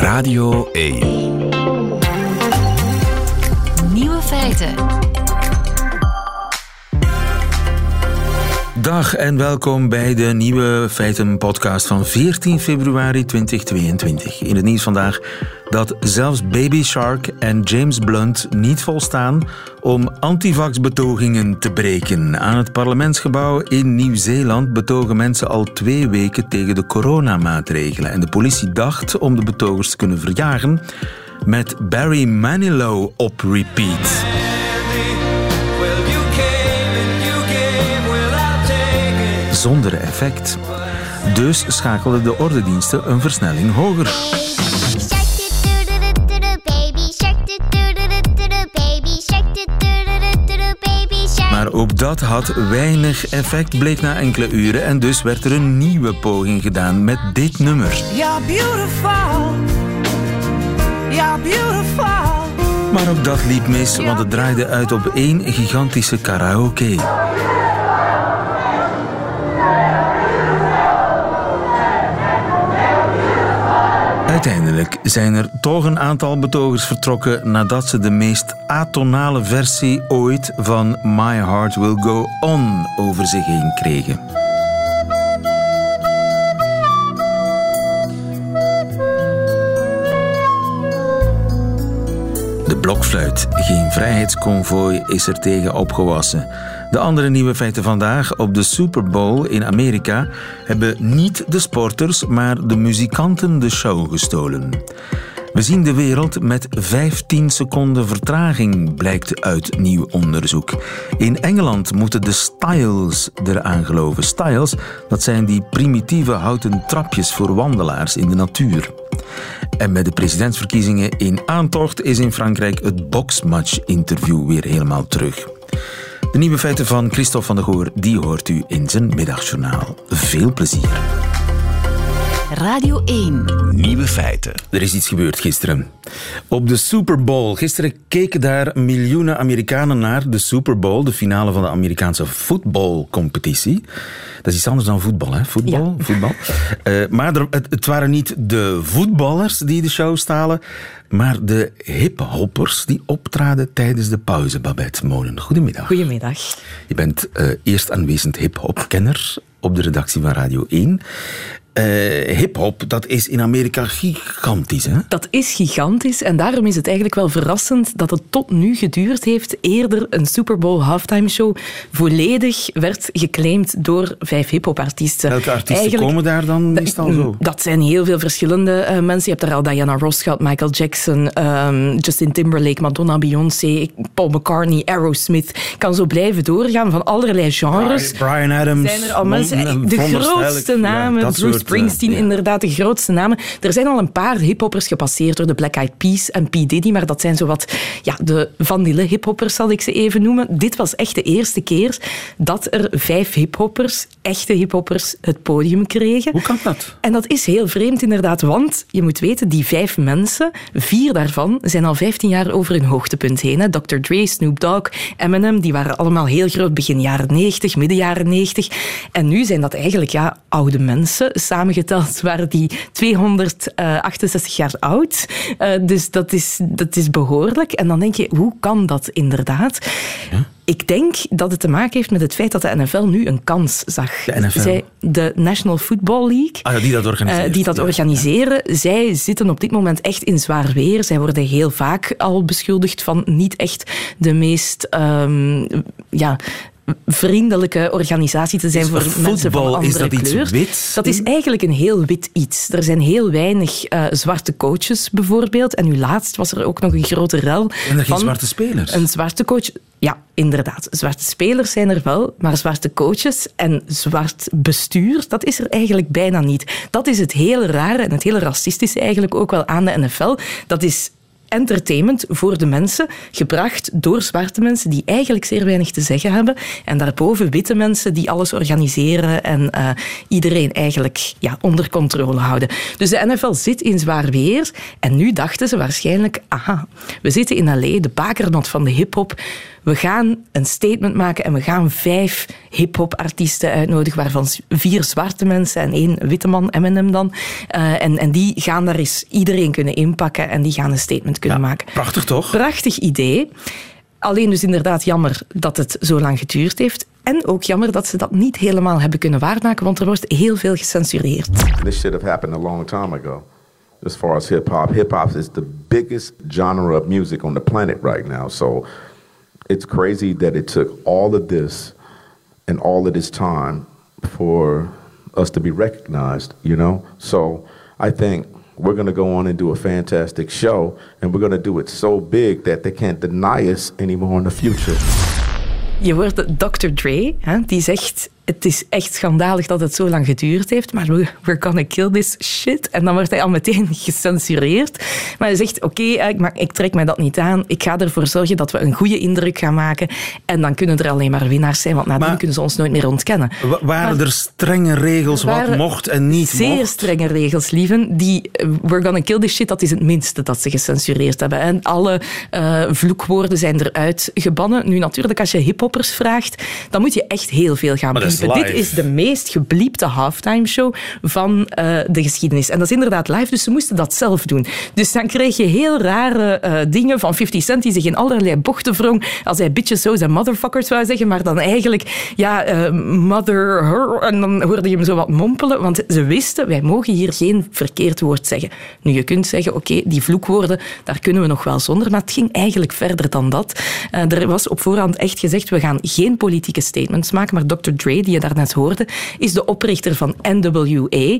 Radio 1. Nieuwe feiten. Dag en welkom bij de nieuwe Feiten-podcast van 14 februari 2022. In het nieuws vandaag dat zelfs Baby Shark en James Blunt niet volstaan om antivax-betogingen te breken. Aan het parlementsgebouw in Nieuw-Zeeland betogen mensen al twee weken tegen de coronamaatregelen. En de politie dacht om de betogers te kunnen verjagen met Barry Manilow op repeat. Zonder effect. Dus schakelden de ordendiensten een versnelling hoger. Maar ook dat had weinig effect, bleek na enkele uren. En dus werd er een nieuwe poging gedaan met dit nummer. Beautiful. Beautiful. Maar ook dat liep mis, want het draaide uit op één gigantische karaoke. Uiteindelijk zijn er toch een aantal betogers vertrokken nadat ze de meest atonale versie ooit van My Heart Will Go On over zich heen kregen. De blokfluit, geen vrijheidsconvooi, is er tegen opgewassen. De andere nieuwe feiten vandaag op de Super Bowl in Amerika hebben niet de sporters, maar de muzikanten de show gestolen. We zien de wereld met 15 seconden vertraging, blijkt uit nieuw onderzoek. In Engeland moeten de styles eraan geloven. Styles, dat zijn die primitieve houten trapjes voor wandelaars in de natuur. En bij de presidentsverkiezingen in aantocht is in Frankrijk het boxmatch-interview weer helemaal terug. De nieuwe feiten van Christophe van der Goor, die hoort u in zijn middagjournaal. Veel plezier. Radio 1. Nieuwe feiten. Er is iets gebeurd gisteren. Op de Super Bowl. Gisteren keken daar miljoenen Amerikanen naar de Super Bowl, de finale van de Amerikaanse voetbalcompetitie. Dat is iets anders dan voetbal, hè? Voetbal. voetbal. Uh, maar er, het, het, waren niet de voetballers die de show stalen, maar de hiphoppers die optraden tijdens de pauze, Babette Molen. Goedemiddag. Goedemiddag. Je bent uh, eerst aanwezend hip-hop-kenner op de redactie van Radio 1. Uh, hip-hop, dat is in Amerika gigantisch, hè? Dat is gigantisch en daarom is het eigenlijk wel verrassend dat het tot nu geduurd heeft eerder een Super Bowl halftime show volledig werd geclaimd door vijf hip-hop-artiesten. Welke artiesten eigenlijk, komen daar dan meestal zo? Dat zijn heel veel verschillende uh, mensen. Je hebt er al Diana Ross gehad, Michael Jackson, um, Justin Timberlake, Madonna, Beyoncé, Paul McCartney, Aerosmith. Kan zo blijven doorgaan van allerlei genres. Brian Adams. Zijn er al mensen, de grootste namen, ja, Springsteen, ja. inderdaad, de grootste namen. Er zijn al een paar hiphoppers gepasseerd door de Black Eyed Peas en P. Diddy, maar dat zijn zowat ja, de vanille hiphoppers, zal ik ze even noemen. Dit was echt de eerste keer dat er vijf hiphoppers, echte hiphoppers, het podium kregen. Hoe kan dat? En dat is heel vreemd, inderdaad, want je moet weten, die vijf mensen, vier daarvan zijn al 15 jaar over hun hoogtepunt heen. Hè. Dr. Dre, Snoop Dogg, Eminem, die waren allemaal heel groot begin jaren 90, midden jaren 90. En nu zijn dat eigenlijk ja, oude mensen, Samengeteld waren die 268 jaar oud. Uh, dus dat is, dat is behoorlijk. En dan denk je, hoe kan dat inderdaad? Ja? Ik denk dat het te maken heeft met het feit dat de NFL nu een kans zag. De NFL? Zij, de National Football League. Ah, ja, die dat organiseren. Uh, die dat organiseren. Ja. Zij zitten op dit moment echt in zwaar weer. Zij worden heel vaak al beschuldigd van niet echt de meest... Um, ja, vriendelijke organisatie te zijn voor mensen van andere is dat kleur. Iets wits? Dat is eigenlijk een heel wit iets. Er zijn heel weinig uh, zwarte coaches bijvoorbeeld. En nu laatst was er ook nog een grote rel. En er van geen zwarte spelers? Een zwarte coach. Ja, inderdaad. Zwarte spelers zijn er wel, maar zwarte coaches en zwart bestuur, dat is er eigenlijk bijna niet. Dat is het hele rare en het hele racistische eigenlijk ook wel aan de NFL. Dat is entertainment voor de mensen, gebracht door zwarte mensen die eigenlijk zeer weinig te zeggen hebben. En daarboven witte mensen die alles organiseren en uh, iedereen eigenlijk ja, onder controle houden. Dus de NFL zit in zwaar weer en nu dachten ze waarschijnlijk, aha, we zitten in L.A., de bakermat van de hip-hop we gaan een statement maken en we gaan vijf hip-hop artiesten uitnodigen, waarvan vier zwarte mensen en één witte man, Eminem dan. Uh, en, en die gaan daar eens iedereen kunnen inpakken en die gaan een statement kunnen maken. Prachtig toch? Prachtig idee. Alleen dus inderdaad jammer dat het zo lang geduurd heeft. En ook jammer dat ze dat niet helemaal hebben kunnen waarmaken, want er wordt heel veel gecensureerd. This should have happened a long time ago. As far as hip hop, hip hop is the biggest genre of music on the planet right now. So it's crazy that it took all of this and all of this time for us to be recognized, you know? So I think we're going to go on and do a fantastic show, and we're going to do it so big that they can't deny us anymore in the future. Je hoort Dr. Dre, hè, die zegt het is echt schandalig dat het zo lang geduurd heeft, maar we, we're gonna kill this shit. En dan wordt hij al meteen gecensureerd. Maar hij zegt, oké, okay, ik, ik trek mij dat niet aan. Ik ga ervoor zorgen dat we een goede indruk gaan maken. En dan kunnen er alleen maar winnaars zijn, want nadien kunnen ze ons nooit meer ontkennen. Waren er strenge regels wat mocht en niet zeer mocht? Zeer strenge regels, lieven. Die uh, we're gonna kill this shit, dat is het minste dat ze gecensureerd hebben. En alle uh, vloekwoorden zijn eruit gebannen. Nu natuurlijk, als je hiphoppers vraagt, dan moet je echt heel veel gaan Dit is de meest gebliepte halftime show van uh, de geschiedenis. En dat is inderdaad live, dus ze moesten dat zelf doen. Dus dan kreeg je heel rare uh, dingen van 50 Cent die zich in allerlei bochten wrong. Als hij bitches, zo en motherfuckers zou zeggen, maar dan eigenlijk, ja, uh, mother, her. En dan hoorde je hem zo wat mompelen, want ze wisten, wij mogen hier geen verkeerd woord zeggen. Nu, je kunt zeggen, oké, okay, die vloekwoorden, daar kunnen we nog wel zonder, maar het ging eigenlijk verder dan dat. er was op voorhand echt gezegd, we gaan geen politieke statements maken, maar Dr. Dre, die je daarnet hoorde, is de oprichter van NWA,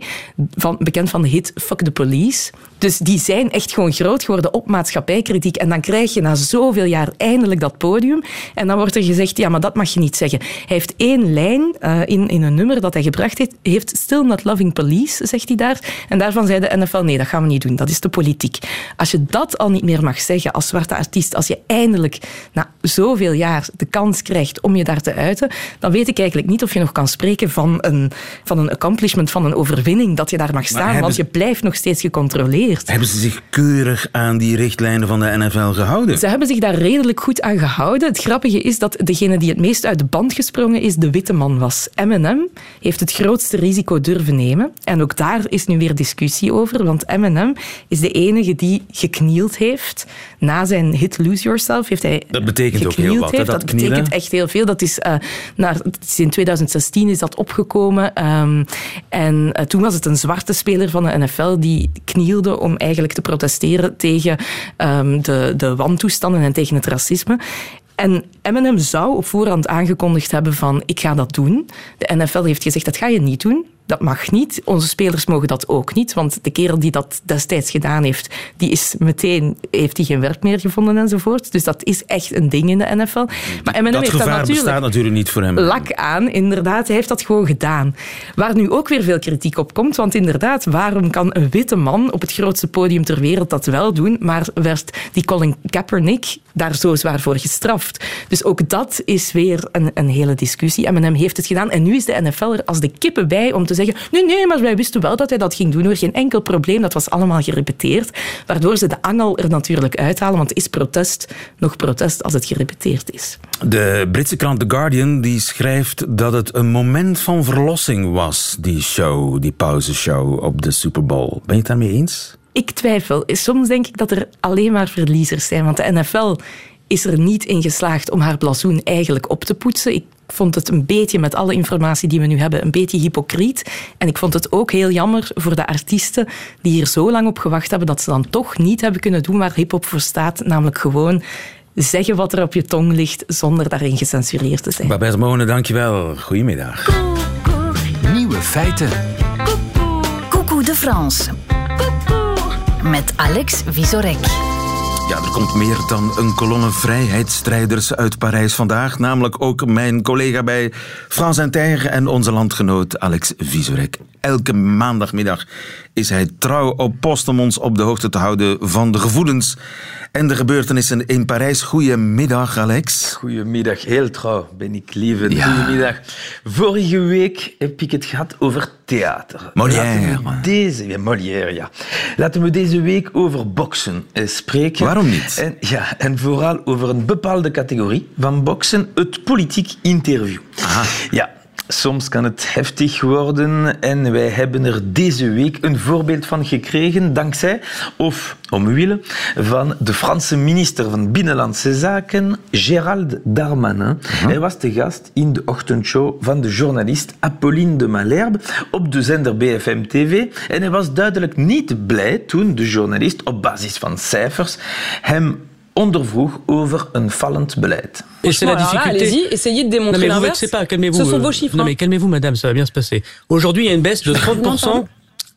van, bekend van de hit Fuck the Police. Dus die zijn echt gewoon groot geworden op maatschappijkritiek. En dan krijg je na zoveel jaar eindelijk dat podium. En dan wordt er gezegd, ja, maar dat mag je niet zeggen. Hij heeft één lijn uh, in, in een nummer dat hij gebracht heeft, heeft Still Not Loving Police, zegt hij daar. En daarvan zei de NFL, nee, dat gaan we niet doen. Dat is de politiek. Als je dat al niet meer mag zeggen als zwarte artiest, als je eindelijk na zoveel jaar de kans krijgt om je daar te uiten, dan weet ik eigenlijk niet of je nog kan spreken van een, van een accomplishment, van een overwinning, dat je daar mag staan, want je blijft nog steeds gecontroleerd. Hebben ze zich keurig aan die richtlijnen van de NFL gehouden? Ze hebben zich daar redelijk goed aan gehouden. Het grappige is dat degene die het meest uit de band gesprongen is, de witte man was. Eminem heeft het grootste risico durven nemen. En ook daar is nu weer discussie over, want Eminem is de enige die geknield heeft. Na zijn hit Lose Yourself heeft hij Dat betekent ook heel wat, dat, dat betekent echt heel veel. Dat is, uh, naar, in 2016 is dat opgekomen. Um, en uh, toen was het een zwarte speler van de NFL die knielde om eigenlijk te protesteren tegen um, de, de wantoestanden en tegen het racisme. En Eminem zou op voorhand aangekondigd hebben van ik ga dat doen. De NFL heeft gezegd dat ga je niet doen. Dat mag niet. Onze spelers mogen dat ook niet. Want de kerel die dat destijds gedaan heeft, die is meteen, heeft hij geen werk meer gevonden enzovoort. Dus dat is echt een ding in de NFL. Maar Eminem dat heeft gevaar dat natuurlijk bestaat natuurlijk niet voor hem. Lak aan, inderdaad. Hij heeft dat gewoon gedaan. Waar nu ook weer veel kritiek op komt. Want inderdaad, waarom kan een witte man op het grootste podium ter wereld dat wel doen, maar werd die Colin Kaepernick daar zo zwaar voor gestraft. Dus ook dat is weer een, een hele discussie. Eminem heeft het gedaan. En nu is de NFL er als de kippen bij om te zeggen nee, nee, maar wij wisten wel dat hij dat ging doen. Er geen enkel probleem, dat was allemaal gerepeteerd. Waardoor ze de angel er natuurlijk uithalen, want is protest nog protest als het gerepeteerd is. De Britse krant The Guardian die schrijft dat het een moment van verlossing was, die show, die pauzeshow op de Super Bowl. Ben je het daarmee eens? Ik twijfel. Soms denk ik dat er alleen maar verliezers zijn, want de NFL is er niet in geslaagd om haar blazoen eigenlijk op te poetsen. Ik vond het een beetje, met alle informatie die we nu hebben, een beetje hypocriet. En ik vond het ook heel jammer voor de artiesten die hier zo lang op gewacht hebben, dat ze dan toch niet hebben kunnen doen waar hip-hop voor staat, namelijk gewoon zeggen wat er op je tong ligt zonder daarin gecensureerd te zijn. Babette Mone, dankjewel. Goedemiddag. Nieuwe feiten. Coucou de France. Met Alex Visorek. Ja, er komt meer dan een kolonne vrijheidsstrijders uit Parijs vandaag. Namelijk ook mijn collega bij Frans Inter en onze landgenoot Alex Vizorek. Elke maandagmiddag is hij trouw op post om ons op de hoogte te houden van de gevoelens en de gebeurtenissen in Parijs. Goedemiddag, Alex. Goedemiddag, heel trouw ben ik, lieve. Ja. Goedemiddag. Vorige week heb ik het gehad over theater. Molière. Deze, ja, Molière, ja. Laten we deze week over boksen eh, spreken. Waarom niet? En, ja, en vooral over een bepaalde categorie van boksen, het politiek interview. Ja, soms kan het heftig worden en wij hebben er deze week een voorbeeld van gekregen dankzij, of omwille, van de Franse minister van Binnenlandse Zaken, Gérald Darmanin. Hij was te gast in de ochtendshow van de journalist Apolline de Malherbe op de zender BFM TV en hij was duidelijk niet blij toen de journalist op basis van cijfers hem ondervroeg over een vallend beleid. Et c'est la difficulté. allez-y, essayez de non démontrer mais vous pas, calmez-vous. Ce sont euh, vos chiffres. Non hein. mais calmez-vous madame, ça va bien se passer. Aujourd'hui, il y a une baisse de 30%.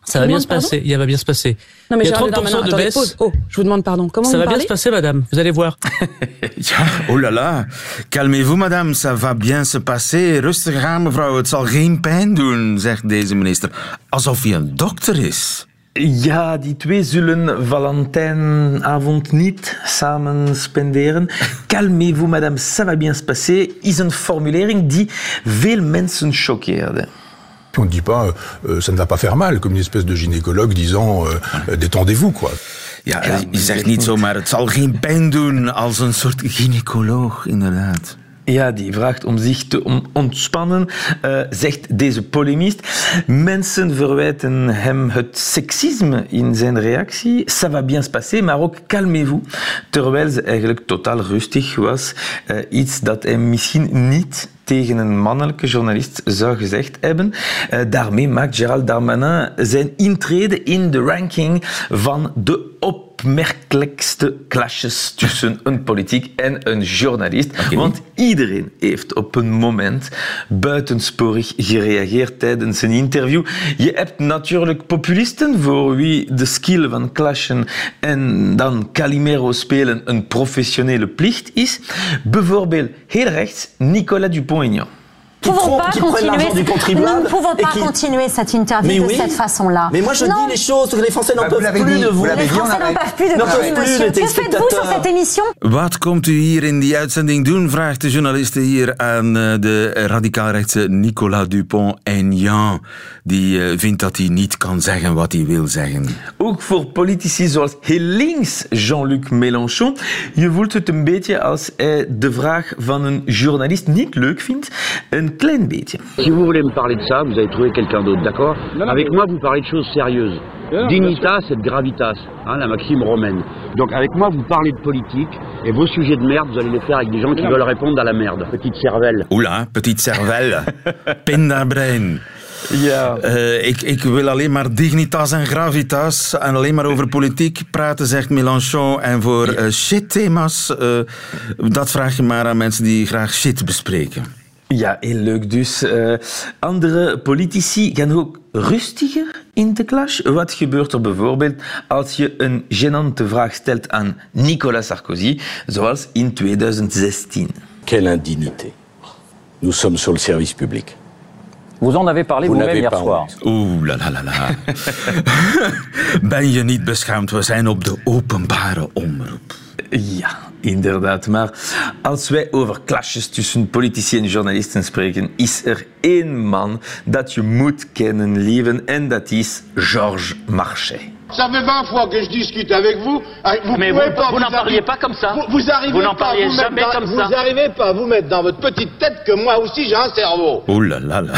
Ça va bien se passer, il va bien se passer. Non, mais il y a Gérald 30% Darmanin, de attendez, baisse. pause. Oh, je vous demande pardon. Comment Ça vous va bien se passer madame, vous allez voir. Oh là là. Calmez-vous, madame. Ça va bien se passer. Rustig aan, mevrouw. Het zal geen pijn doen, zegt deze minister. Alsof hij een dokter is. Ja, die twee zullen Valentijnavond niet samen spenderen. Calmez-vous, madame, ça va bien se passer, is een formulering die veel mensen choqueerde. On ne dit pas euh, ça ne va pas faire mal, comme une espèce de gynécologue disant euh, euh, détendez-vous quoi. Ja, je zegt niet zomaar, het zal geen pijn doen, als een soort gynaecoloog, inderdaad. Ja, die vraagt om zich te on- ontspannen, eh, zegt deze polemist. Mensen verwijten hem het seksisme in zijn reactie. Ça va bien se passer, maar ook calmez-vous. Terwijl ze eigenlijk totaal rustig was. Eh, iets dat hij misschien niet tegen een mannelijke journalist zou gezegd hebben. Eh, daarmee maakt Gérald Darmanin zijn intrede in de ranking van de opmerkelijkste clashes tussen een politiek en een journalist. Want iedereen heeft op een moment buitensporig gereageerd tijdens een interview. Je hebt natuurlijk populisten voor wie de skill van clashen en dan Calimero spelen een professionele plicht is. Bijvoorbeeld heel rechts Nicolas Dupont-Aignan. Nous ne pouvons trompent, pas qui prennent continuer, l'argent du nous ne pouvons pas qui- continuer cette interview Mais de cette façon-là. Mais moi je non, dis les choses, que les Français n'en Bah, vous peuvent plus dit, de vous. vous les Français n'en peuvent plus de les Que faites-vous sur cette émission? Wat komt u hier in die uitzending doen, vraagt de journaliste hier aan eh, de radicaal-rechtse Nicolas Dupont-Aignan. Die eh, vindt dat hij niet kan zeggen wat hij wil zeggen. Ook voor politici zoals heel links Jean-Luc Mélenchon. Je voelt het een beetje als hij de vraag van een journalist niet leuk vindt. Een klein beetje. Si vous voulez me parler de ça, vous allez trouver quelqu'un d'autre, d'accord Avec moi, vous parlez de choses sérieuses. Dignitas et gravitas, hein, la maxime romaine. Donc avec moi, vous parlez de politique, et vos sujets de merde, vous allez les faire avec des gens qui veulent répondre à la merde. Petite cervelle. Oula, petite cervelle. Pindabrein. Ja. Eh, ik, ik wil alleen maar dignitas en gravitas en alleen maar over politiek praten, zegt Mélenchon. En voor eh, shit-thema's, eh, dat vraag je maar aan mensen die graag shit bespreken. Ja, heel leuk. Dus eh, andere politici gaan ook rustiger in de clash. Wat gebeurt er bijvoorbeeld als je een gênante vraag stelt aan Nicolas Sarkozy, zoals in 2016? Quelle indignité. Nous sommes sur le service public. Vous en avez parlé Vous vous-même hier soir. Oeh, la la la la. ben je niet beschaamd? We zijn op de openbare omroep. Ja, inderdaad. Maar als wij over clashes tussen politici en journalisten spreken, is er één man dat je moet kennen, lieven, en dat is Georges Marchais. Ça fait 20 fois que je discute avec vous. Ah, Vous Mais vous- pas vous n'en parliez pas comme ça. Vous, vous arrivez Vous n'en parliez vous jamais dans- comme vous ça. arrivez pas à vous mettre dans votre petite tête que moi aussi j'ai un cerveau. Oeh la la la.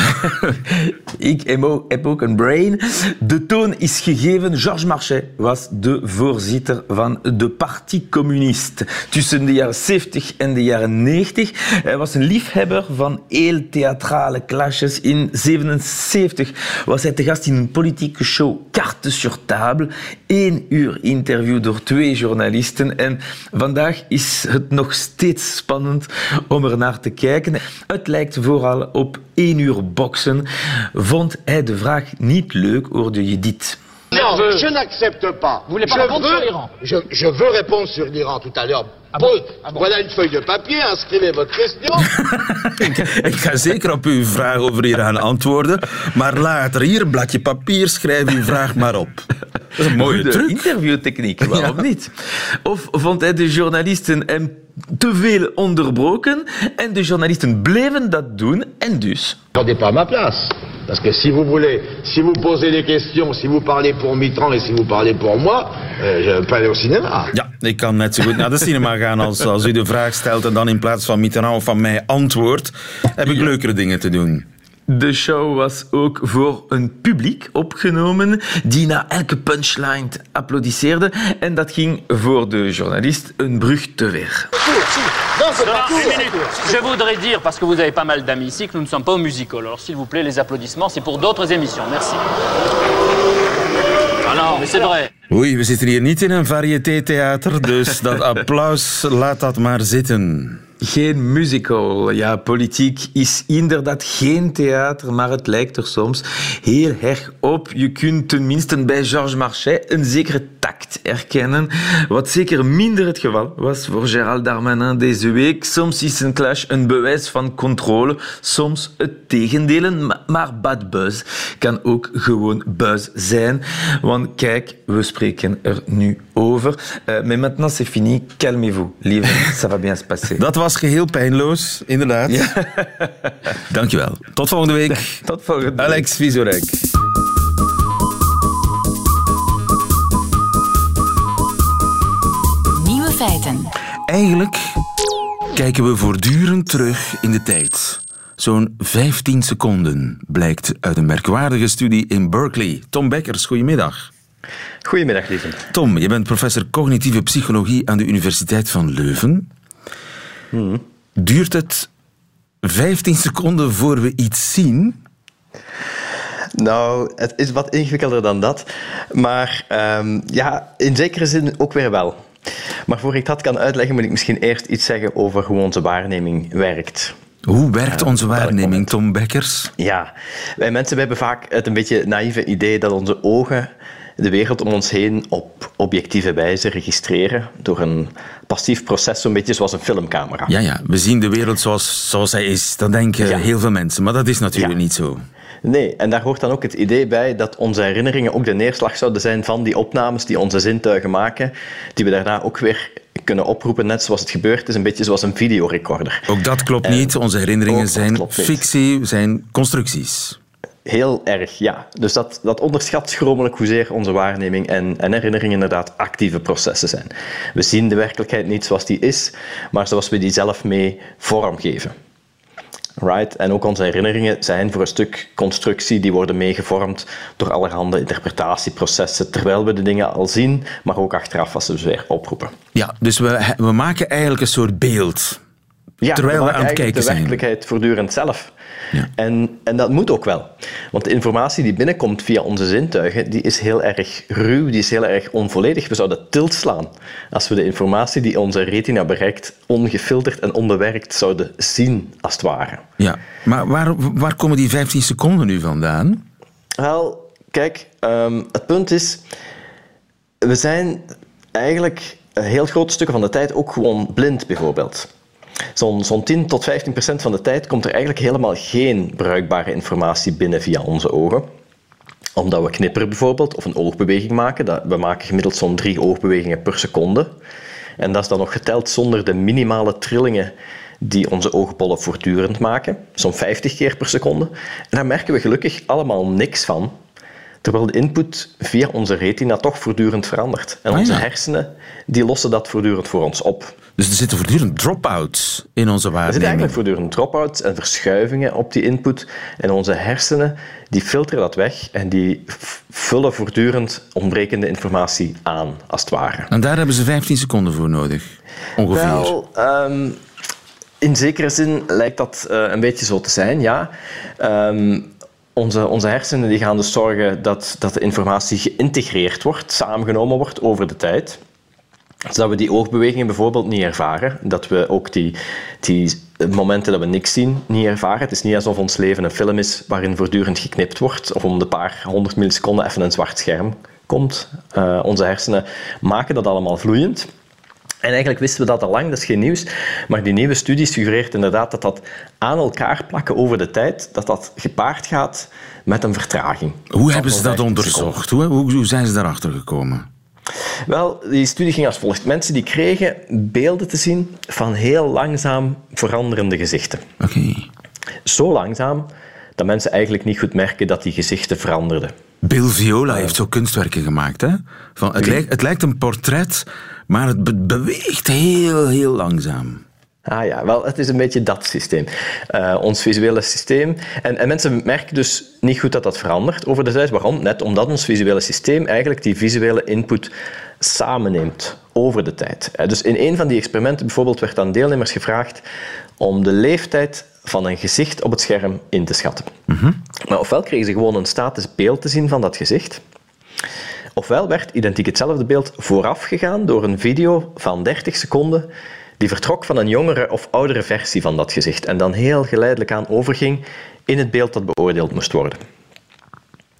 Ik heb ook- een brain. De toon is gegeven. Georges Marchais was de voorzitter van de Parti Communist. Tussen de jaren 70 en de jaren 90. Hij was een liefhebber van heel theatrale clashes. In 77 was hij te gast in een politieke show Carte sur table? Eén uur interview door twee journalisten. En vandaag is het nog steeds spannend om er naar te kijken. Het lijkt vooral op één uur boksen. Vond hij de vraag niet leuk, hoorde je dit. Non, je n'accepte pas. Vous voulez pas je répondre veux, sur l'Iran je, je veux répondre sur l'Iran tout à l'heure. Pose- Voilà une feuille de papier, inscrivez votre question. Ik ga zeker op uw vraag over Iran antwoorden, maar later hier een bladje papier, schrijf uw vraag maar op. Dat is een mooie Goede truc. interviewtechniek, waarom niet? Of vond hij de journalisten hem te veel onderbroken en de journalisten bleven dat doen en dus... Attendez pas à ma place. Parce que si vous voulez, si vous posez des questions, si vous parlez pour Mitterrand et si vous parlez pour moi, euh, je peux aller au cinéma. Ja, ik kan net zo goed naar de cinema gaan als, als u de vraag stelt en dan in plaats van Mitterrand of van mij antwoordt, heb ik leukere dingen te doen. De show was ook voor een publiek opgenomen die na elke punchline applaudisseerde. En dat ging voor de journalist een brug te ver. Je voudrais dire, parce que vous avez pas mal d'amis ici, que nous ne sommes pas au musical. Alors, s'il vous plaît, les applaudissements, c'est pour d'autres émissions. Merci. Ah non, mais c'est vrai. Oei, we zitten hier niet in een variété-theater, dus dat applaus, laat dat maar zitten. Geen musical. Ja, politiek is inderdaad geen theater, maar het lijkt er soms heel erg op. Je kunt tenminste bij Georges Marchais een zekere erkennen, wat zeker minder het geval was voor Gérald Darmanin deze week. Soms is een clash een bewijs van controle, soms het tegendeel, ma- maar bad buzz kan ook gewoon buzz zijn. Want kijk, we spreken er nu over. Uh, mais maintenant c'est fini, calmez-vous, lieve, ça va bien se passer. Dat was geheel pijnloos, inderdaad. Dankjewel. Tot volgende week. Tot volgende week. Alex Vizorek. Eigenlijk kijken we voortdurend terug in de tijd. Zo'n 15 seconden blijkt uit een merkwaardige studie in Berkeley. Tom Beckers, goedemiddag. Goedemiddag, lieve. Tom, je bent professor cognitieve psychologie aan de Universiteit van Leuven. Duurt het 15 seconden voor we iets zien? Nou, het is wat ingewikkelder dan dat. Maar um, ja, in zekere zin ook weer wel. Maar voor ik dat kan uitleggen, moet ik misschien eerst iets zeggen over hoe onze waarneming werkt. Hoe werkt onze waarneming, Tom Beckers? Ja, wij mensen hebben vaak het een beetje naïeve idee dat onze ogen de wereld om ons heen op objectieve wijze registreren door een passief proces, zo'n beetje zoals een filmcamera. Ja, ja, we zien de wereld zoals, zoals hij is. Dat denken ja. heel veel mensen, maar dat is natuurlijk ja. niet zo. Nee, en daar hoort dan ook het idee bij dat onze herinneringen ook de neerslag zouden zijn van die opnames die onze zintuigen maken, die we daarna ook weer kunnen oproepen, net zoals het gebeurd is, een beetje zoals een videorecorder. Ook dat klopt en niet. Onze herinneringen zijn fictie, zijn constructies. Heel erg, ja. Dus dat, dat onderschat schromelijk hoezeer onze waarneming en, en herinnering inderdaad actieve processen zijn. We zien de werkelijkheid niet zoals die is, maar zoals we die zelf mee vormgeven. Right? En ook onze herinneringen zijn voor een stuk constructie, die worden meegevormd door allerhande interpretatieprocessen, terwijl we de dingen al zien, maar ook achteraf als ze ze weer oproepen. Ja, dus we, we maken eigenlijk een soort beeld. Ja, terwijl we, we aan het kijken de zijn. werkelijkheid voortdurend zelf. Ja. En, en dat moet ook wel. Want de informatie die binnenkomt via onze zintuigen, die is heel erg ruw, die is heel erg onvolledig. We zouden tilt slaan als we de informatie die onze retina bereikt, ongefilterd en onbewerkt zouden zien, als het ware. Ja, maar waar, waar komen die 15 seconden nu vandaan? Wel, kijk, um, het punt is, we zijn eigenlijk heel grote stukken van de tijd ook gewoon blind, bijvoorbeeld. Zo'n zo 10 tot 15 procent van de tijd komt er eigenlijk helemaal geen bruikbare informatie binnen via onze ogen. Omdat we knipperen bijvoorbeeld, of een oogbeweging maken. We maken gemiddeld zo'n drie oogbewegingen per seconde. En dat is dan nog geteld zonder de minimale trillingen die onze oogbollen voortdurend maken. Zo'n 50 keer per seconde. En daar merken we gelukkig allemaal niks van. Terwijl de input via onze retina toch voortdurend verandert. En onze ah, ja. hersenen die lossen dat voortdurend voor ons op. Dus er zitten voortdurend drop-outs in onze waarneming. Er zitten eigenlijk voortdurend drop-outs en verschuivingen op die input. En onze hersenen die filteren dat weg en die vullen voortdurend ontbrekende informatie aan, als het ware. En daar hebben ze 15 seconden voor nodig, ongeveer. Wel, um, in zekere zin lijkt dat uh, een beetje zo te zijn, ja. Um, onze, onze hersenen die gaan dus zorgen dat, dat de informatie geïntegreerd wordt, samengenomen wordt over de tijd. Zodat we die oogbewegingen bijvoorbeeld niet ervaren. Dat we ook die, die momenten dat we niks zien niet ervaren. Het is niet alsof ons leven een film is waarin voortdurend geknipt wordt. Of om de paar honderd milliseconden even een zwart scherm komt. Uh, onze hersenen maken dat allemaal vloeiend. En eigenlijk wisten we dat al lang, dat is geen nieuws. Maar die nieuwe studie suggereert inderdaad dat dat aan elkaar plakken over de tijd, dat dat gepaard gaat met een vertraging. Hoe hebben ze dat onderzocht? Hoe, hoe zijn ze daarachter gekomen? Wel, die studie ging als volgt. Mensen die kregen beelden te zien van heel langzaam veranderende gezichten. Oké. Zo langzaam dat mensen eigenlijk niet goed merken dat die gezichten veranderden. Bill Viola heeft zo kunstwerken gemaakt. Hè? Van, het, lijkt, het lijkt een portret, maar het beweegt heel, heel langzaam. Ah ja, wel, het is een beetje dat systeem. Uh, ons visuele systeem. En, en, mensen merken dus niet goed dat dat verandert over de tijd. Waarom? Net omdat ons visuele systeem eigenlijk die visuele input samenneemt over de tijd. Eh, dus in een van die experimenten bijvoorbeeld werd aan deelnemers gevraagd om de leeftijd van een gezicht op het scherm in te schatten. Mhm. Maar ofwel kregen ze gewoon een statisch beeld te zien van dat gezicht, ofwel werd identiek hetzelfde beeld voorafgegaan door een video van 30 seconden die vertrok van een jongere of oudere versie van dat gezicht en dan heel geleidelijk aan overging in het beeld dat beoordeeld moest worden.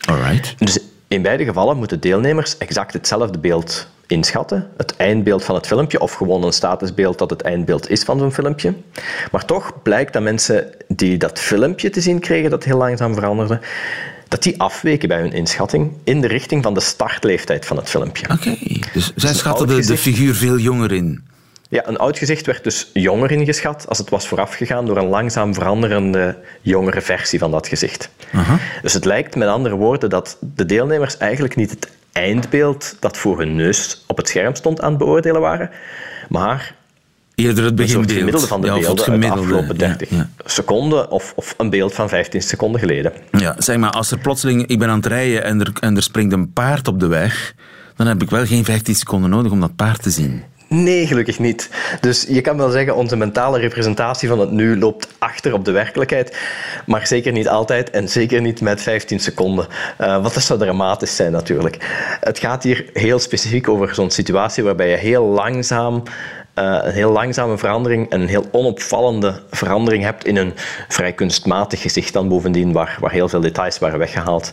Alright. Dus in beide gevallen moeten deelnemers exact hetzelfde beeld inschatten, het eindbeeld van het filmpje, of gewoon een statusbeeld dat het eindbeeld is van zo'n filmpje. Maar toch blijkt dat mensen die dat filmpje te zien kregen, dat heel langzaam veranderde, dat die afweken bij hun inschatting in de richting van de startleeftijd van het filmpje. Oké, dus zij schatten de, de figuur veel jonger in. Ja, een oud gezicht werd dus jonger ingeschat als het was voorafgegaan door een langzaam veranderende jongere versie van dat gezicht. Dus het lijkt met andere woorden dat de deelnemers eigenlijk niet het eindbeeld dat voor hun neus op het scherm stond aan het beoordelen waren, maar Eerder het beginbeeld. Het gemiddelde van de ja, beelden uit de afgelopen 30 seconden of, of een beeld van 15 seconden geleden. Ja, zeg maar, als er plotseling, ik ben aan het rijden en er, en er springt een paard op de weg, dan heb ik wel geen 15 seconden nodig om dat paard te zien. Nee, gelukkig niet. Dus je kan wel zeggen, onze mentale representatie van het nu loopt achter op de werkelijkheid. Maar zeker niet altijd en zeker niet met 15 seconden. Uh, want dat zou dramatisch zijn natuurlijk. Het gaat hier heel specifiek over zo'n situatie waarbij je heel langzaam uh, een heel langzame verandering, een heel onopvallende verandering hebt in een vrij kunstmatig gezicht dan bovendien, waar, waar heel veel details waren weggehaald.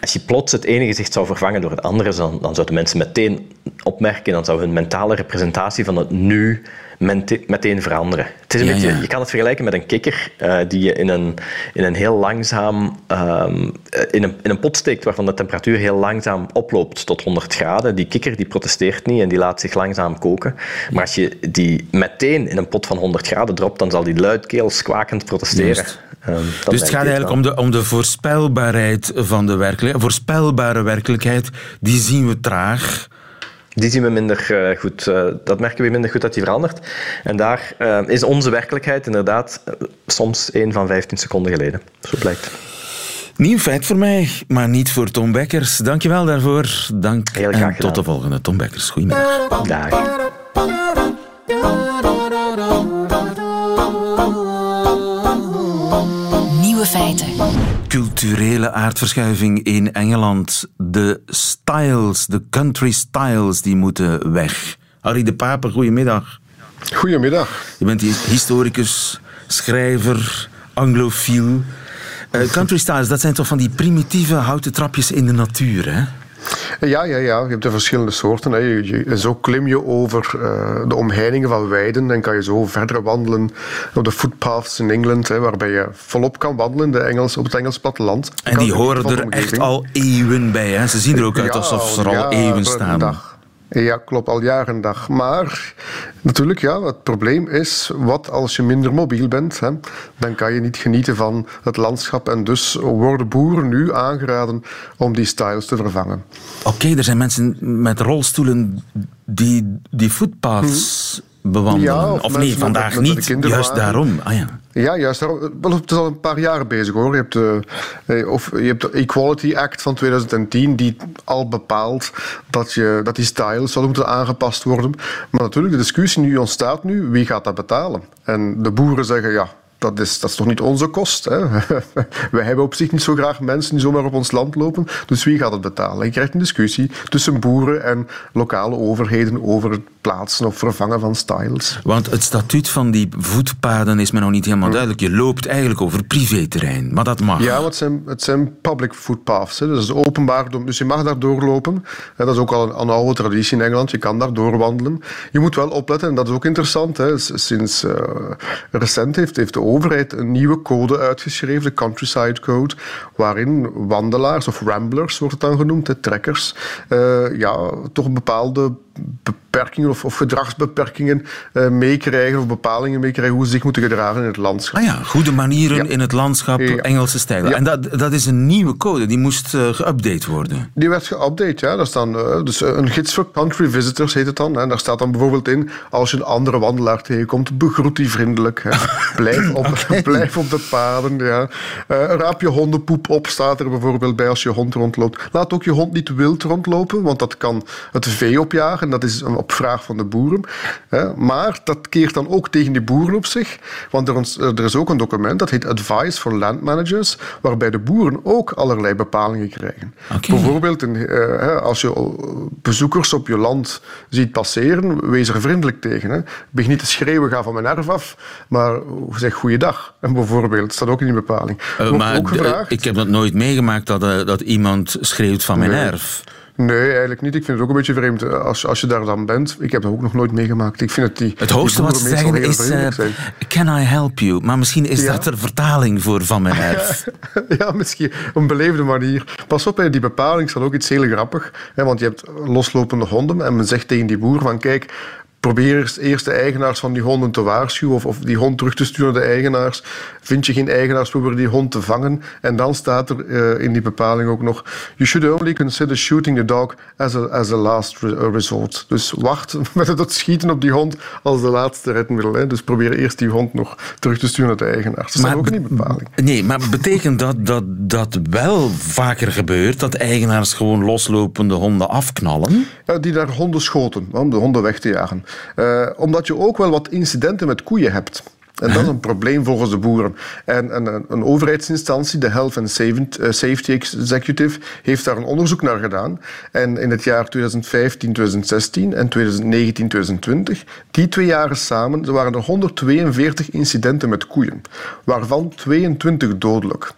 Als je plots het ene gezicht zou vervangen door het andere, dan, dan zouden mensen meteen opmerken, dan zou hun mentale representatie van het nu meteen veranderen. Het is een beetje, Je kan het vergelijken met een kikker uh, die je in een, in een heel langzaam um, in, een, in een pot steekt waarvan de temperatuur heel langzaam oploopt tot 100 graden. Die kikker die protesteert niet en die laat zich langzaam koken. Maar als je die meteen in een pot van 100 graden dropt, dan zal die luidkeels kwakend protesteren. Um, dus het gaat eigenlijk om de, om de voorspelbaarheid van de werkelijkheid. Voorspelbare werkelijkheid, die zien we traag die zien we minder uh, goed. Uh, dat merken we minder goed dat die verandert. En daar uh, is onze werkelijkheid inderdaad soms één van 15 seconden geleden. Zo blijkt. Nieuw feit voor mij, maar niet voor Tom Bekkers. Dankjewel daarvoor. Dank Heel graag en tot de volgende. Tom Bekkers, goedemiddag. Dag. Nieuwe feiten culturele aardverschuiving in Engeland. De styles, de country styles, die moeten weg. Harry de Pape, goedemiddag. Goedemiddag. Je bent historicus, schrijver, anglofiel. Uh, country styles, dat zijn toch van die primitieve houten trapjes in de natuur, hè? Ja, ja, ja. Je hebt de verschillende soorten. Hè. En zo klim je over uh, de omheiningen van weiden en kan je zo verder wandelen op de footpaths in Engeland, hè, waarbij je volop kan wandelen de Engels, op het Engels platteland. En die horen er echt al eeuwen bij. Hè. Ze zien er ook uit alsof ze er al eeuwen staan. Ja, klopt, al jaren en dag. Maar natuurlijk, ja, het probleem is, wat als je minder mobiel bent? Hè? Dan kan je niet genieten van het landschap. En dus worden boeren nu aangeraden om die styles te vervangen. Oké, er zijn mensen met rolstoelen die, die footpaths bewandelen. of, nee, vandaag niet. Juist daarom. Ah, ja. Ja, juist. Wel, het is al een paar jaar bezig hoor. Je hebt, de, eh, of, je hebt de Equality Act van 2010 die al bepaalt dat, je, dat die styles zouden moeten aangepast worden. Maar natuurlijk, de discussie nu ontstaat nu, wie gaat dat betalen? En de boeren zeggen, ja, dat is, dat is toch niet onze kost. Hè? Wij hebben op zich niet zo graag mensen die zomaar op ons land lopen. Dus wie gaat het betalen? Je krijgt een discussie tussen boeren en lokale overheden over het plaatsen of vervangen van styles. Want het statuut van die voetpaden is me nog niet helemaal duidelijk. Je loopt eigenlijk over privéterrein, maar dat mag. Ja, want het zijn, het zijn public footpaths. Hè. Dus, openbaar, dus je mag daar doorlopen. Dat is ook al een, een, oude traditie in Engeland. Je kan daar doorwandelen. Je moet wel opletten, en dat is ook interessant. Hè. Sinds uh, recent heeft, heeft de overheid een nieuwe code uitgeschreven, de Countryside Code, waarin wandelaars, of ramblers wordt het dan genoemd, de trekkers, uh, ja, toch bepaalde beperkingen of, of gedragsbeperkingen uh, meekrijgen of bepalingen meekrijgen hoe ze zich moeten gedragen in het landschap. Ah ja, goede manieren in het landschap, Engelse stijlen. En dat, dat is een nieuwe code, die moest uh, geüpdate worden. Die werd geüpdate, ja. Daar staan, uh, dus een gids voor country visitors heet het dan. En daar staat dan bijvoorbeeld in, als je een andere wandelaar tegenkomt, begroet die vriendelijk. Hè. Blijf, op, okay. blijf op de paden. Ja. raap je hondenpoep op, staat er bijvoorbeeld bij als je hond rondloopt. Laat ook je hond niet wild rondlopen, want dat kan het vee opjagen. En dat is op vraag van de boeren. Maar dat keert dan ook tegen die boeren op zich. Want er is ook een document, dat heet Advice for Land Managers, waarbij de boeren ook allerlei bepalingen krijgen. Bijvoorbeeld, als je bezoekers op je land ziet passeren, wees er vriendelijk tegen. Begin niet te schreeuwen, ga van mijn erf af, maar zeg goeiedag. En bijvoorbeeld, staat ook in die bepaling. Uh, maar ook gevraagd, ik heb dat nooit meegemaakt dat, dat iemand schreeuwt van mijn nee. erf. Nee, eigenlijk niet. Ik vind het ook een beetje vreemd als, als je daar dan bent. Ik heb dat ook nog nooit meegemaakt. Ik vind het die. Het hoogste wat ze zeggen is: uh, Can I help you? Maar misschien is ja. dat er vertaling voor van mijn erf. ja, misschien op een beleefde manier. Pas op, die bepaling is dan ook iets heel grappig. Hè, want je hebt loslopende honden en men zegt tegen die boer: van kijk, probeer eerst de eigenaars van die honden te waarschuwen of, of die hond terug te sturen naar de eigenaars. Vind je geen eigenaars, probeer die hond te vangen. En dan staat er uh, in die bepaling ook nog: You should only consider shooting the dog as a, as a last resort. Dus wacht met het schieten op die hond als de laatste redmiddel. Hè. Dus probeer eerst die hond nog terug te sturen naar de eigenaars. Dat staat ook in die bepaling. Nee, maar betekent dat, dat dat wel vaker gebeurt? Dat eigenaars gewoon loslopende honden afknallen? Ja, die naar honden schoten, om de honden weg te jagen. Uh, omdat je ook wel wat incidenten met koeien hebt. En dat is een probleem volgens de boeren. En, en een overheidsinstantie, de Health and Safety Executive, heeft daar een onderzoek naar gedaan. En in het jaar 2015, 2016 en 2019, 2020, die twee jaren samen, er waren er 142 incidenten met koeien, waarvan 22 dodelijk.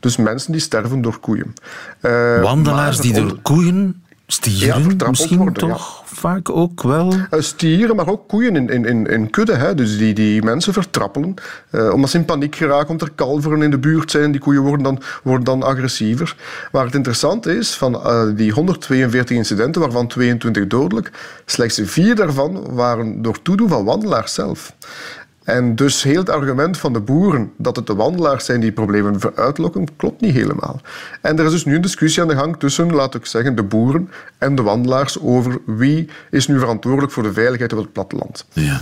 Dus mensen die sterven door koeien. Uh, Wandelaars die door koeien Stieren ja, misschien worden, toch ja. vaak ook wel? Uh, stieren, maar ook koeien in, in, in, in kudde. Hè. Dus die, die mensen vertrappelen. Uh, omdat ze in paniek geraken, omdat er kalveren in de buurt zijn. Die koeien worden dan, worden dan agressiever. Maar het interessante is, van uh, die 142 incidenten, waarvan 22 dodelijk, slechts vier daarvan waren door toedoen van wandelaars zelf. En dus heel het argument van de boeren dat het de wandelaars zijn die problemen uitlokken, klopt niet helemaal. En er is dus nu een discussie aan de gang tussen, laat ik zeggen, de boeren en de wandelaars over wie is nu verantwoordelijk voor de veiligheid op het platteland. Ja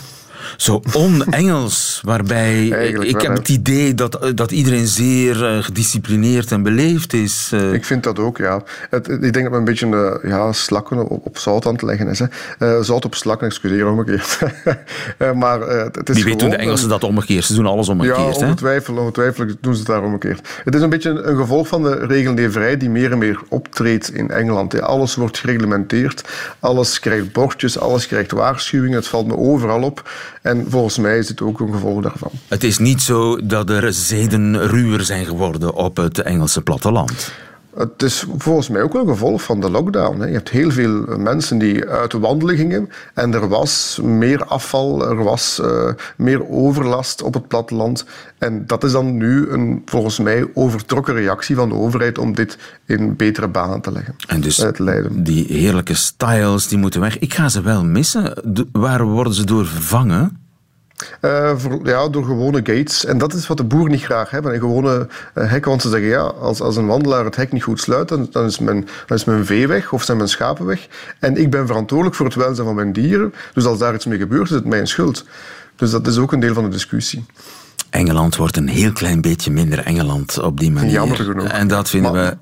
zo on-Engels, waarbij ik heb het idee dat, dat iedereen zeer uh, gedisciplineerd en beleefd is. Uh. Ik vind dat ook, ja. Het, ik denk dat we een beetje uh, ja, slakken op, op, zout aan het leggen is. Hè. zout op slakken, excuseer omgekeerd. maar het is Wie weet doen de Engelsen dat omgekeerd? Ze doen alles omgekeerd. Ja, ongetwijfeld, ongetwijfeld doen ze het daar omgekeerd. Het is een beetje een, een gevolg van de regelneverij die meer en meer optreedt in Engeland. Alles wordt gereglementeerd, alles krijgt bordjes, alles krijgt waarschuwingen. Het valt me overal op. En volgens mij is het ook een gevolg daarvan. Het is niet zo dat er zeden ruwer zijn geworden op het Engelse platteland. Het is volgens mij ook een gevolg van de lockdown. Je hebt heel veel mensen die uit de wandelen gingen en er was meer afval, er was uh, meer overlast op het platteland. En dat is dan nu een volgens mij overtrokken reactie van de overheid om dit in betere banen te leggen. En dus die heerlijke styles die moeten weg. Ik ga ze wel missen. waar worden ze door vervangen? Uh, voor, ja, door gewone gates. En dat is wat de boeren niet graag hebben. Een gewone uh, hek, want ze zeggen ja, als, als een wandelaar het hek niet goed sluit, dan, dan, is mijn, dan is mijn vee weg of zijn mijn schapen weg. En ik ben verantwoordelijk voor het welzijn van mijn dieren. Dus als daar iets mee gebeurt, is het mijn schuld. Dus dat is ook een deel van de discussie. Engeland wordt een heel klein beetje minder Engeland op die manier. Jammer genoeg. En dat vinden maar, we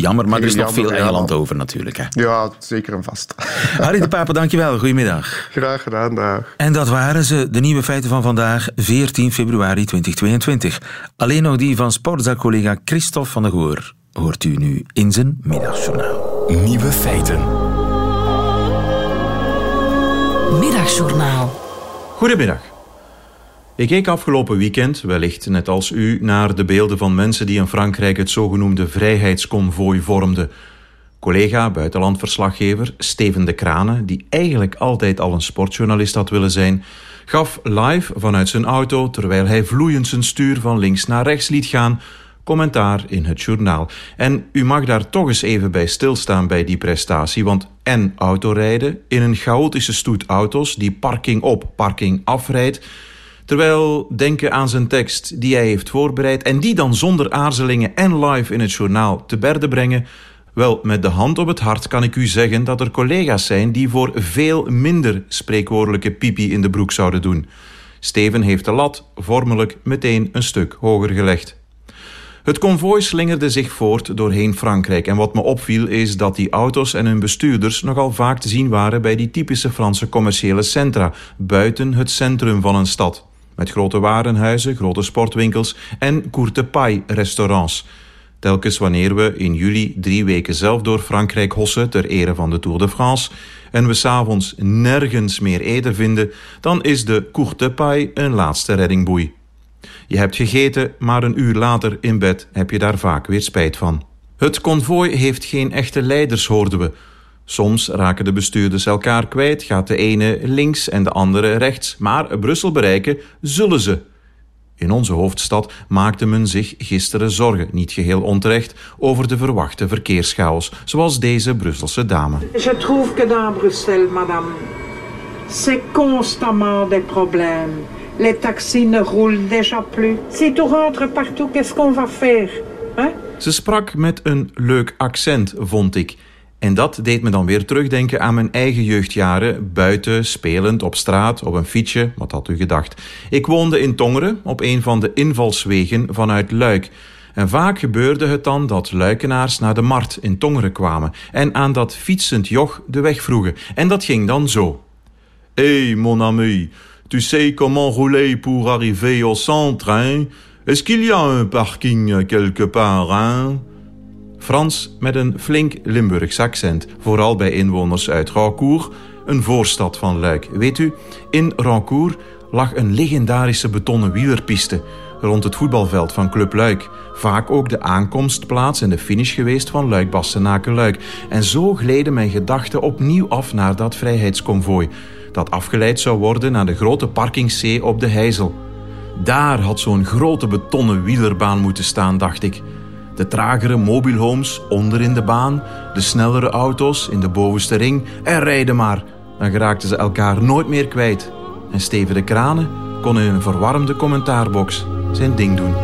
Jammer, maar er is nog veel Engeland over natuurlijk. Hè. Ja, zeker en vast. Harry de Pape, dankjewel. Goedemiddag. Graag gedaan, dag. En dat waren ze, de nieuwe feiten van vandaag, 14 februari 2022. Alleen nog die van sportzaakcollega Christophe van der Goor hoort u nu in zijn middagjournaal. Nieuwe feiten. Middagjournaal. Goedemiddag. Ik keek afgelopen weekend, wellicht net als u, naar de beelden van mensen die in Frankrijk het zogenoemde vrijheidsconvooi vormden. Collega, buitenlandverslaggever Steven de Krane, die eigenlijk altijd al een sportjournalist had willen zijn, gaf live vanuit zijn auto, terwijl hij vloeiend zijn stuur van links naar rechts liet gaan, commentaar in het journaal. En u mag daar toch eens even bij stilstaan bij die prestatie, want en autorijden in een chaotische stoet auto's die parking op, parking afrijdt, terwijl denken aan zijn tekst die hij heeft voorbereid en die dan zonder aarzelingen en live in het journaal te berde brengen, wel, met de hand op het hart kan ik u zeggen dat er collega's zijn die voor veel minder spreekwoordelijke pipi in de broek zouden doen. Steven heeft de lat vormelijk meteen een stuk hoger gelegd. Het konvooi slingerde zich voort doorheen Frankrijk en wat me opviel is dat die auto's en hun bestuurders nogal vaak te zien waren bij die typische Franse commerciële centra, buiten het centrum van een stad. Met grote warenhuizen, grote sportwinkels en courte paille restaurants. Telkens wanneer we in juli drie weken zelf door Frankrijk hossen ter ere van de Tour de France en we s'avonds nergens meer eten vinden, dan is de courte paille een laatste reddingboei. Je hebt gegeten, maar een uur later in bed heb je daar vaak weer spijt van. Het konvooi heeft geen echte leiders, hoorden we. Soms raken de bestuurders elkaar kwijt, gaat de ene links en de andere rechts, maar Brussel bereiken zullen ze. In onze hoofdstad maakte men zich gisteren zorgen, niet geheel onterecht, over de verwachte verkeerschaos, zoals deze Brusselse dame. Je trouve que dans Bruxelles, madame, c'est constamment des problèmes. Les taxis ne roulent déjà plus. Si tout rentre partout, qu'est-ce qu'on va faire hein? Ze sprak met een leuk accent, vond ik. En dat deed me dan weer terugdenken aan mijn eigen jeugdjaren, buiten, spelend, op straat, op een fietsje, wat had u gedacht. Ik woonde in Tongeren, op een van de invalswegen vanuit Luik. En vaak gebeurde het dan dat luikenaars naar de markt in Tongeren kwamen en aan dat fietsend joch de weg vroegen. En dat ging dan zo. Hé, hey, mon ami, tu sais comment rouler pour arriver au centre, hein? Est-ce qu'il y a un parking quelque part, hein? Frans met een flink Limburgs accent, vooral bij inwoners uit Rancourt, een voorstad van Luik. Weet u, in Rancourt lag een legendarische betonnen wielerpiste rond het voetbalveld van Club Luik. Vaak ook de aankomstplaats en de finish geweest van Luik Bastenaken Luik. En zo gleden mijn gedachten opnieuw af naar dat vrijheidsconvooi, dat afgeleid zou worden naar de grote parkingszee op de Heizel. Daar had zo'n grote betonnen wielerbaan moeten staan, dacht ik. De tragere mobielhomes onder in de baan, de snellere auto's in de bovenste ring en rijden maar. Dan geraakten ze elkaar nooit meer kwijt. En Steven de Kranen kon in een verwarmde commentaarbox zijn ding doen.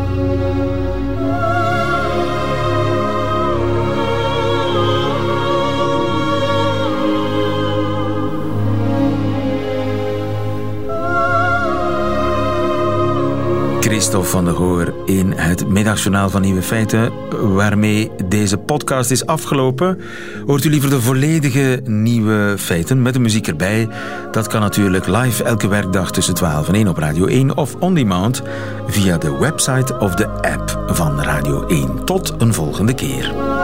Christophe van der Goor in het middagjournaal van Nieuwe Feiten, waarmee deze podcast is afgelopen. Hoort u liever de volledige Nieuwe Feiten met de muziek erbij? Dat kan natuurlijk live elke werkdag tussen 12 en 1 op Radio 1 of on demand via de website of de app van Radio 1. Tot een volgende keer.